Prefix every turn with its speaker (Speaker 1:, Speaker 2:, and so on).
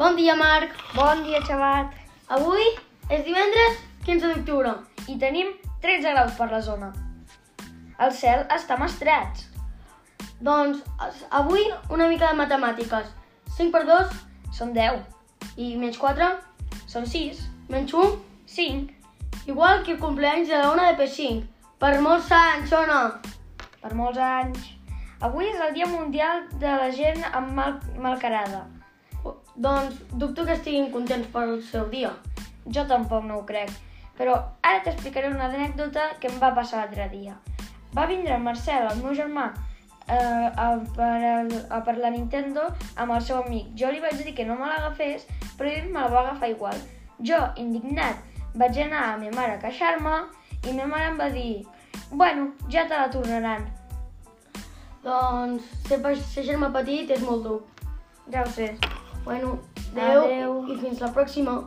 Speaker 1: Bon dia, Marc.
Speaker 2: Bon dia, xavat.
Speaker 1: Avui és divendres 15 d'octubre.
Speaker 2: I tenim 13 graus per la zona. El cel està mestrat.
Speaker 1: Doncs avui una mica de matemàtiques. 5 per 2
Speaker 2: Són 10.
Speaker 1: i menys 4,
Speaker 2: Són 6.
Speaker 1: menys 1,
Speaker 2: 5.
Speaker 1: igual que el cumpleaños de la una de P5. Per molts anys, o no?
Speaker 2: Per molts anys. Avui és el Dia Mundial de la gent amb mal, malcarada.
Speaker 1: Doncs dubto que estiguin contents pel seu dia.
Speaker 2: Jo tampoc no ho crec. Però ara t'explicaré una anècdota que em va passar l'altre dia. Va vindre el Marcel, el meu germà, eh, a, per, a per la Nintendo amb el seu amic. Jo li vaig dir que no me l'agafés, però ell me la va agafar igual. Jo, indignat, vaig anar a ma mare a queixar-me i ma mare em va dir bueno, ja te la tornaran.
Speaker 1: Doncs ser, ser germà petit és molt dur.
Speaker 2: Ja ho sé.
Speaker 1: Bueno, adeu,
Speaker 2: Adeu.
Speaker 1: i fins la pròxima.